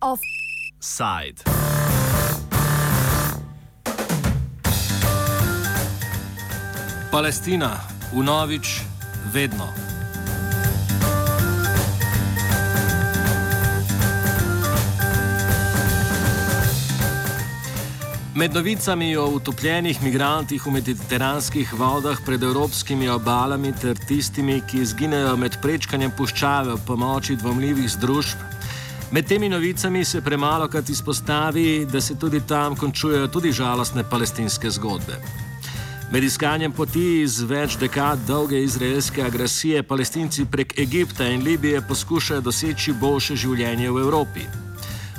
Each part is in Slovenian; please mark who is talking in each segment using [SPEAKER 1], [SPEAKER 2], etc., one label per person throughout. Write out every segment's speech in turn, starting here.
[SPEAKER 1] Offside. Palestina, unovič, vedno. Med novicami o utopljenih migrantih v mediteranskih vodah pred evropskimi obalami ter tistimi, ki izginejo med prečkanjem puščave v pomoči dvomljivih združb, med temi novicami se premalo krat izpostavi, da se tudi tam končujejo tudi žalostne palestinske zgodbe. Med iskanjem poti iz več dekad dolge izraelske agresije palestinci prek Egipta in Libije poskušajo doseči boljše življenje v Evropi.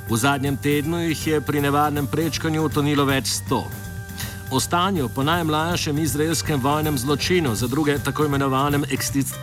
[SPEAKER 1] V zadnjem tednu jih je pri nevarnem prečkanju utonilo več sto. O stanju po najmlajšem izraelskem vojnem zločinu, za druge tako imenovanem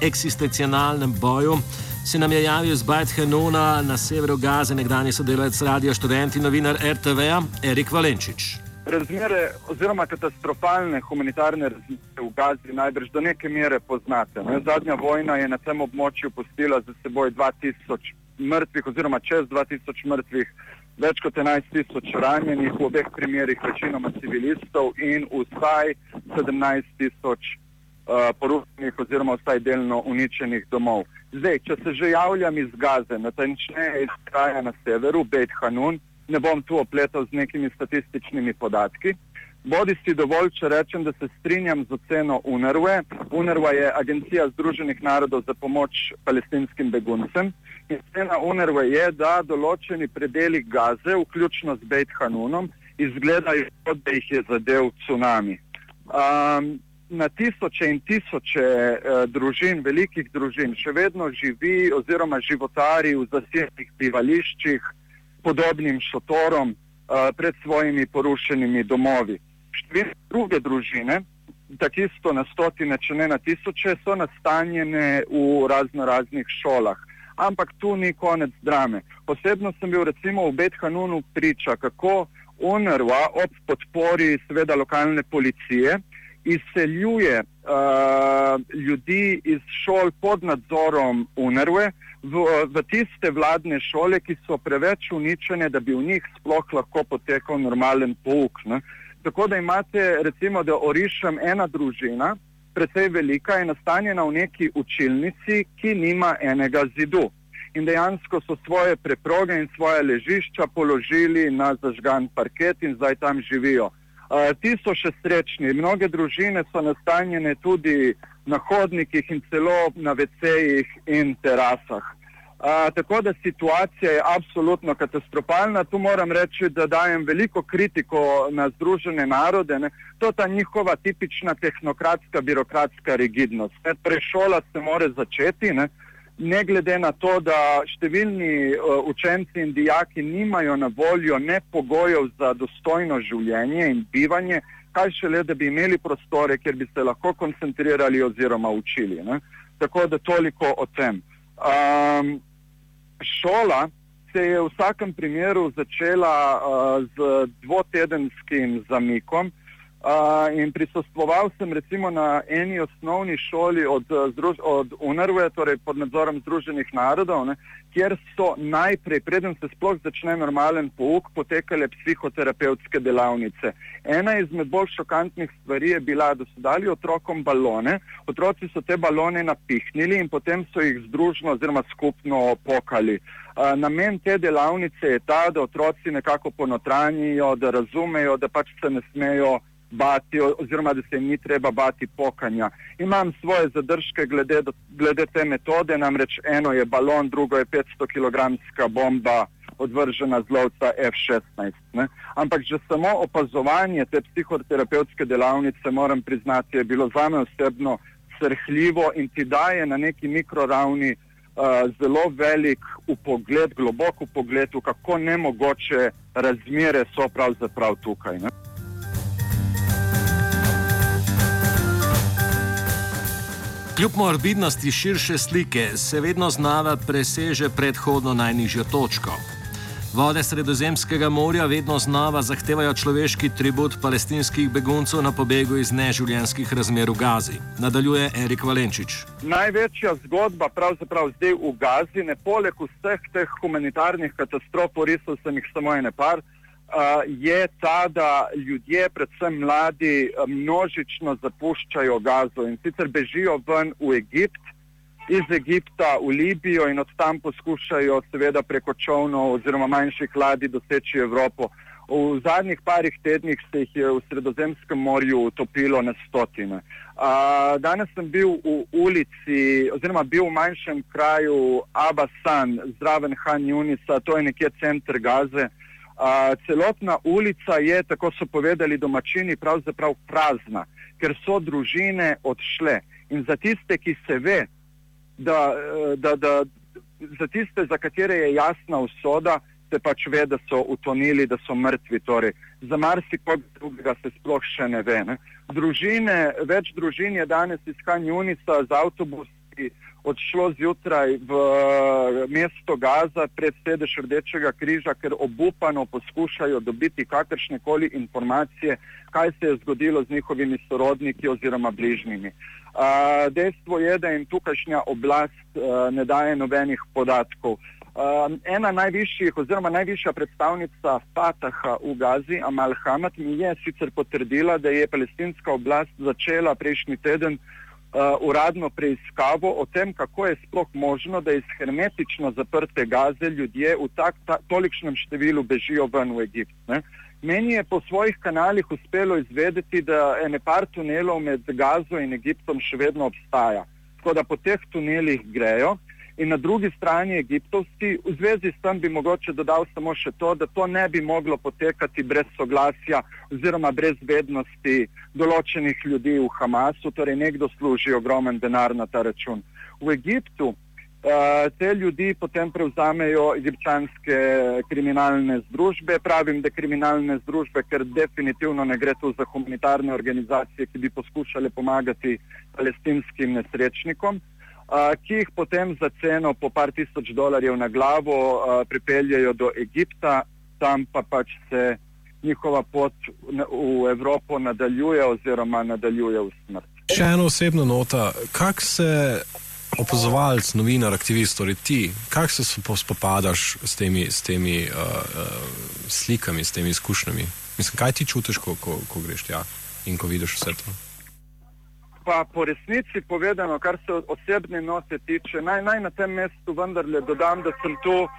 [SPEAKER 1] eksistencionalnem boju, se nam je javil z Bajt Henona na severu Gaze, nekdani sodelavec radio študent in novinar RTV-a Erik Valenčič.
[SPEAKER 2] Razmere oziroma katastrofalne humanitarne razmere v Gazi najbrž do neke mere poznate. Ne? Zadnja vojna je na tem območju pustila za seboj 2000 mrtvih, oziroma čez 2000 mrtvih, več kot 11 tisoč ranjenih, v obeh primerih večinoma civilistov in vsaj 17 tisoč uh, porušenih oziroma vsaj delno uničenih domov. Zdaj, če se že javljam iz Gaze, natančneje iz kraja na severu, Beit Hanun, ne bom tu opletal z nekimi statističnimi podatki. Bodi si dovolj, če rečem, da se strinjam z oceno UNRWE. UNRWE je Agencija Združenih narodov za pomoč palestinskim beguncem. In cena UNRWE je, da določeni predeli gaze, vključno z Beit Hanunom, izgledajo, kot da jih je zadev tsunami. Um, na tisoče in tisoče uh, družin, velikih družin, še vedno živi oziroma životari v zasebnih bivališčih, podobnim šotorom uh, pred svojimi porušenimi domovi številne druge družine, tako isto na stotine, če ne na tisoče, so nastanjene v razno raznih šolah. Ampak tu ni konec drame. Posebno sem bil recimo v Bethanunu priča, kako UNRWA ob podpori seveda lokalne policije izseljuje uh, ljudi iz šol pod nadzorom UNRWE v, v tiste vladne šole, ki so preveč uničene, da bi v njih sploh lahko potekal normalen pouk. Ne? Tako da imate, recimo, da orišem ena družina, precej velika, je nastanjena v neki učilnici, ki nima enega zidu. In dejansko so svoje preproge in svoje ležišča položili na zažgan parket in zdaj tam živijo. Uh, ti so še srečni. Mnoge družine so nastanjene tudi na hodnikih in celo na vecejih in terasah. A, tako da situacija je absolutno katastrofalna. Tu moram reči, da dajem veliko kritiko na Združene narode. Ne. To je ta njihova tipična tehnokratska, birokratska rigidnost. Ne. Prešola se mora začeti, ne. ne glede na to, da številni uh, učenci in dijaki nimajo na voljo ne pogojev za dostojno življenje in bivanje, kaj šele, da bi imeli prostore, kjer bi se lahko koncentrirali oziroma učili. Ne. Tako da toliko o tem. Um, šola se je v vsakem primeru začela uh, z dvotedenskim zamikom. Uh, in prisostvoval sem recimo na eni osnovni šoli od, od UNRWE, torej pod nadzorom Združenih narodov, ne, kjer so najprej, preden se sploh začne normalen pouk, potekale psihoterapevtske delavnice. Ena izmed bolj šokantnih stvari je bila, da so dali otrokom balone, otroci so te balone napihnili in potem so jih združno oziroma skupno pokali. Uh, namen te delavnice je ta, da otroci nekako ponotranjijo, da razumejo, da pač se ne smejo bati, oziroma da se jim ni treba bati pokanja. Imam svoje zadržke glede, glede te metode, namreč eno je balon, drugo je 500 kg bomba odvržena z lovca F-16. Ne? Ampak že samo opazovanje te psihoterapevtske delavnice, moram priznati, je bilo za me osebno srhljivo in ti daje na neki mikroravni uh, zelo velik upogled, globok upogled, kako nemogoče razmere so pravzaprav tukaj. Ne?
[SPEAKER 1] Kljub morbidnosti širše slike se vedno znova preseže predhodno najnižjo točko. Vode Sredozemskega morja vedno znova zahtevajo človeški tribut palestinskih beguncev na pobegu iz neživljenskih razmer v Gazi. Nadaljuje Erik Valenčič.
[SPEAKER 2] Največja zgodba pravzaprav zdaj v Gazi, ne poleg vseh teh humanitarnih katastrof, risal sem jih samo ene par, je ta, da ljudje, predvsem mladi, množično zapuščajo Gazo in sicer bežijo ven v Egipt iz Egipta v Libijo in od tam poskušajo seveda preko čovnov oziroma manjših ladij doseči Evropo. V zadnjih parih tednih se jih je v Sredozemskem morju utopilo na stotine. A, danes sem bil v ulici oziroma bil v manjšem kraju Abasan, zraven Han Junisa, to je nekje center Gaze. A, celotna ulica je, tako so povedali domačini, pravzaprav prazna, ker so družine odšle. In za tiste, ki se ve, da, da, da za tiste, za katere je jasna usoda, se pač ve, da so utonili, da so mrtvi. Torej, za marsikoga drugega se sploh še ne ve. Ne. Družine, več družin je danes iz Kanjunisa z avtobusi odšlo zjutraj v mesto Gaza pred sedež Rdečega križa, ker obupano poskušajo dobiti kakršne koli informacije, kaj se je zgodilo z njihovimi sorodniki oziroma bližnjimi. Uh, dejstvo je, da jim tukajšnja oblast uh, ne daje nobenih podatkov. Uh, ena najvišjih oziroma najvišja predstavnica Fataha v Gazi, Amal Hamad, mi je sicer potrdila, da je palestinska oblast začela prejšnji teden uh, uradno preiskavo o tem, kako je sploh možno, da iz hermetično zaprte Gaze ljudje v tak, ta, tolikšnem številu bežijo ven v Egipt. Ne? Meni je po svojih kanalih uspelo izvedeti, da ene par tunelov med Gazo in Egiptom še vedno obstaja. Tako da po teh tunelih grejo. In na drugi strani egiptovski, v zvezi s tem bi mogoče dodal samo še to, da to ne bi moglo potekati brez soglasja oziroma brez vednosti določenih ljudi v Hamasu, torej nekdo služi ogromen denar na ta račun. V Egiptu Eh, te ljudi potem prevzamejo egipčanske kriminalne združbe. Pravim, da kriminalne združbe, ker definitivno ne gre tu za humanitarne organizacije, ki bi poskušale pomagati palestinskim nesrečnikom, ki jih potem za ceno po par tisoč dolarjev na glavo pripeljajo do Egipta, tam pa pač se njihova pot v Evropo nadaljuje oziroma nadaljuje v smrt.
[SPEAKER 3] Še ena osebna nota. Kak se opazovalec, novinar, aktivist, torej ti, kako se spopadaš s temi, s temi uh, uh, slikami, s temi izkušnjami? Mislim, kaj ti čutiš, ko, ko, ko greš tja in ko vidiš vse to?
[SPEAKER 2] Pa po resnici povedano, kar se osebne note tiče, naj, naj na tem mestu vendarle dodam, da sem tu uh,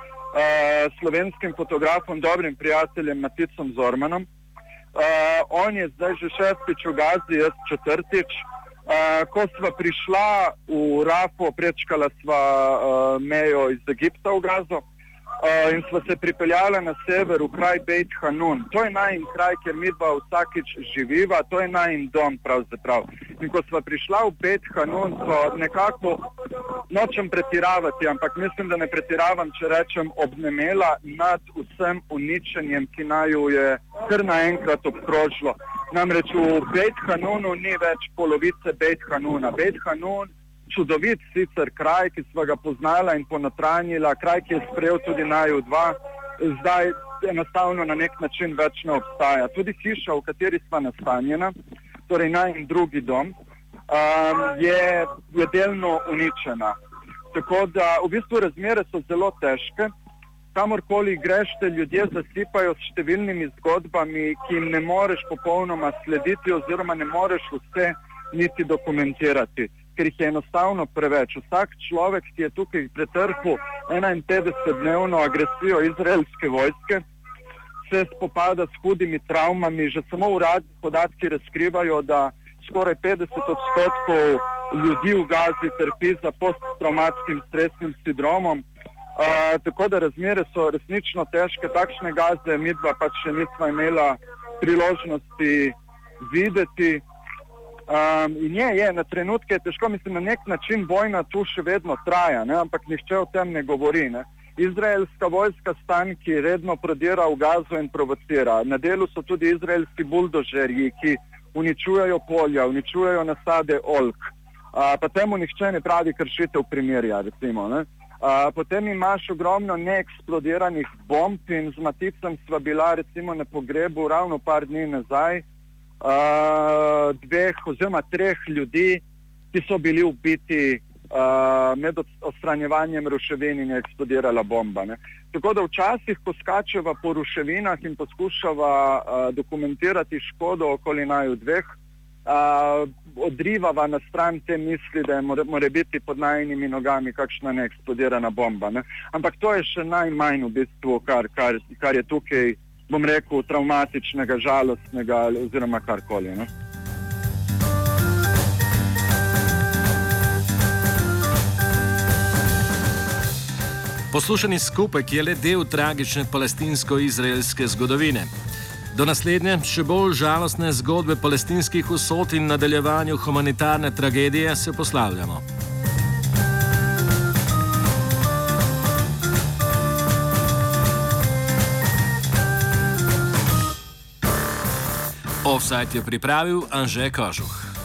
[SPEAKER 2] slovenskim fotografom, dobrim prijateljem Maticom Zormanom. Uh, on je zdaj že šestič v Gazi, jaz četrtič. Uh, ko smo prišla v Rafo, prečkala smo uh, mejo iz Egipta v Gazo uh, in smo se pripeljali na sever v kraj Beit Hanun. To je najmanj kraj, kjer mi dva vsakič živiva, to je najmanj dom pravzaprav. In ko smo prišla v Beit Hanun, so nekako, nočem pretiravati, ampak mislim, da ne pretiravam, če rečem, obnemela nad vsem uničenjem, ki naj jo je kar naenkrat obkrožilo. Namreč v Beit Hanunu ni več polovice Beit Hanuna. Beit Hanun, čudovit sicer kraj, ki smo ga poznala in ponotranjila, kraj, ki je sprejel tudi naju dva, zdaj enostavno na nek način več ne obstaja. Tudi hiša, v kateri smo nastanjena, torej naj in drugi dom, um, je, je delno uničena. Tako da v bistvu razmere so zelo težke kamorkoli greš, te ljudje zasipajo s številnimi zgodbami, ki jim ne moreš popolnoma slediti, oziroma ne moreš vse niti dokumentirati, ker jih je enostavno preveč. Vsak človek, ki je tukaj pretrpel 51-dnevno agresijo izraelske vojske, se spopada s hudimi travmami. Že samo uradni podatki razkrivajo, da skoraj 50 odstotkov ljudi v Gazi trpi za posttraumatskim stresnim sindromom tako da razmere so resnično težke, takšne gazde, mi dva pač še nismo imela priložnosti videti. Um, in je, je, na trenutke je težko, mislim, na nek način vojna tu še vedno traja, ne? ampak nihče o tem ne govori. Ne? Izraelska vojska stan, ki redno prodira v gazo in provocira. Na delu so tudi izraelski buldožerji, ki uničujejo polja, uničujejo nasade olk. Uh, pa temu nihče ne pravi kršitev primerja. Recimo, Uh, potem imaš ogromno neeksplodiranih bomb in z Maticem sva bila recimo na pogrebu ravno par dni nazaj uh, dveh oziroma treh ljudi, ki so bili ubiti uh, med odstranjevanjem ruševin in je eksplodirala bomba. Ne. Tako da včasih, ko skačeva po ruševinah in poskušava uh, dokumentirati škodo okoli naju dveh, uh, odrivava na stran te misli, da more, more biti pod najnimi nogami kakšna neeksplodirana bomba. Ne. Ampak to je še najmanj v bistvu, kar, kar, kar je tukaj, bom rekel, traumatičnega, žalostnega oziroma karkoli. Ne.
[SPEAKER 1] Poslušani skupek je le del tragične palestinsko-izraelske zgodovine. Do naslednje, še bolj žalostne zgodbe palestinskih usod in nadaljevanju humanitarne tragedije se poslavljamo. Offside je pripravil Anže Kožuh.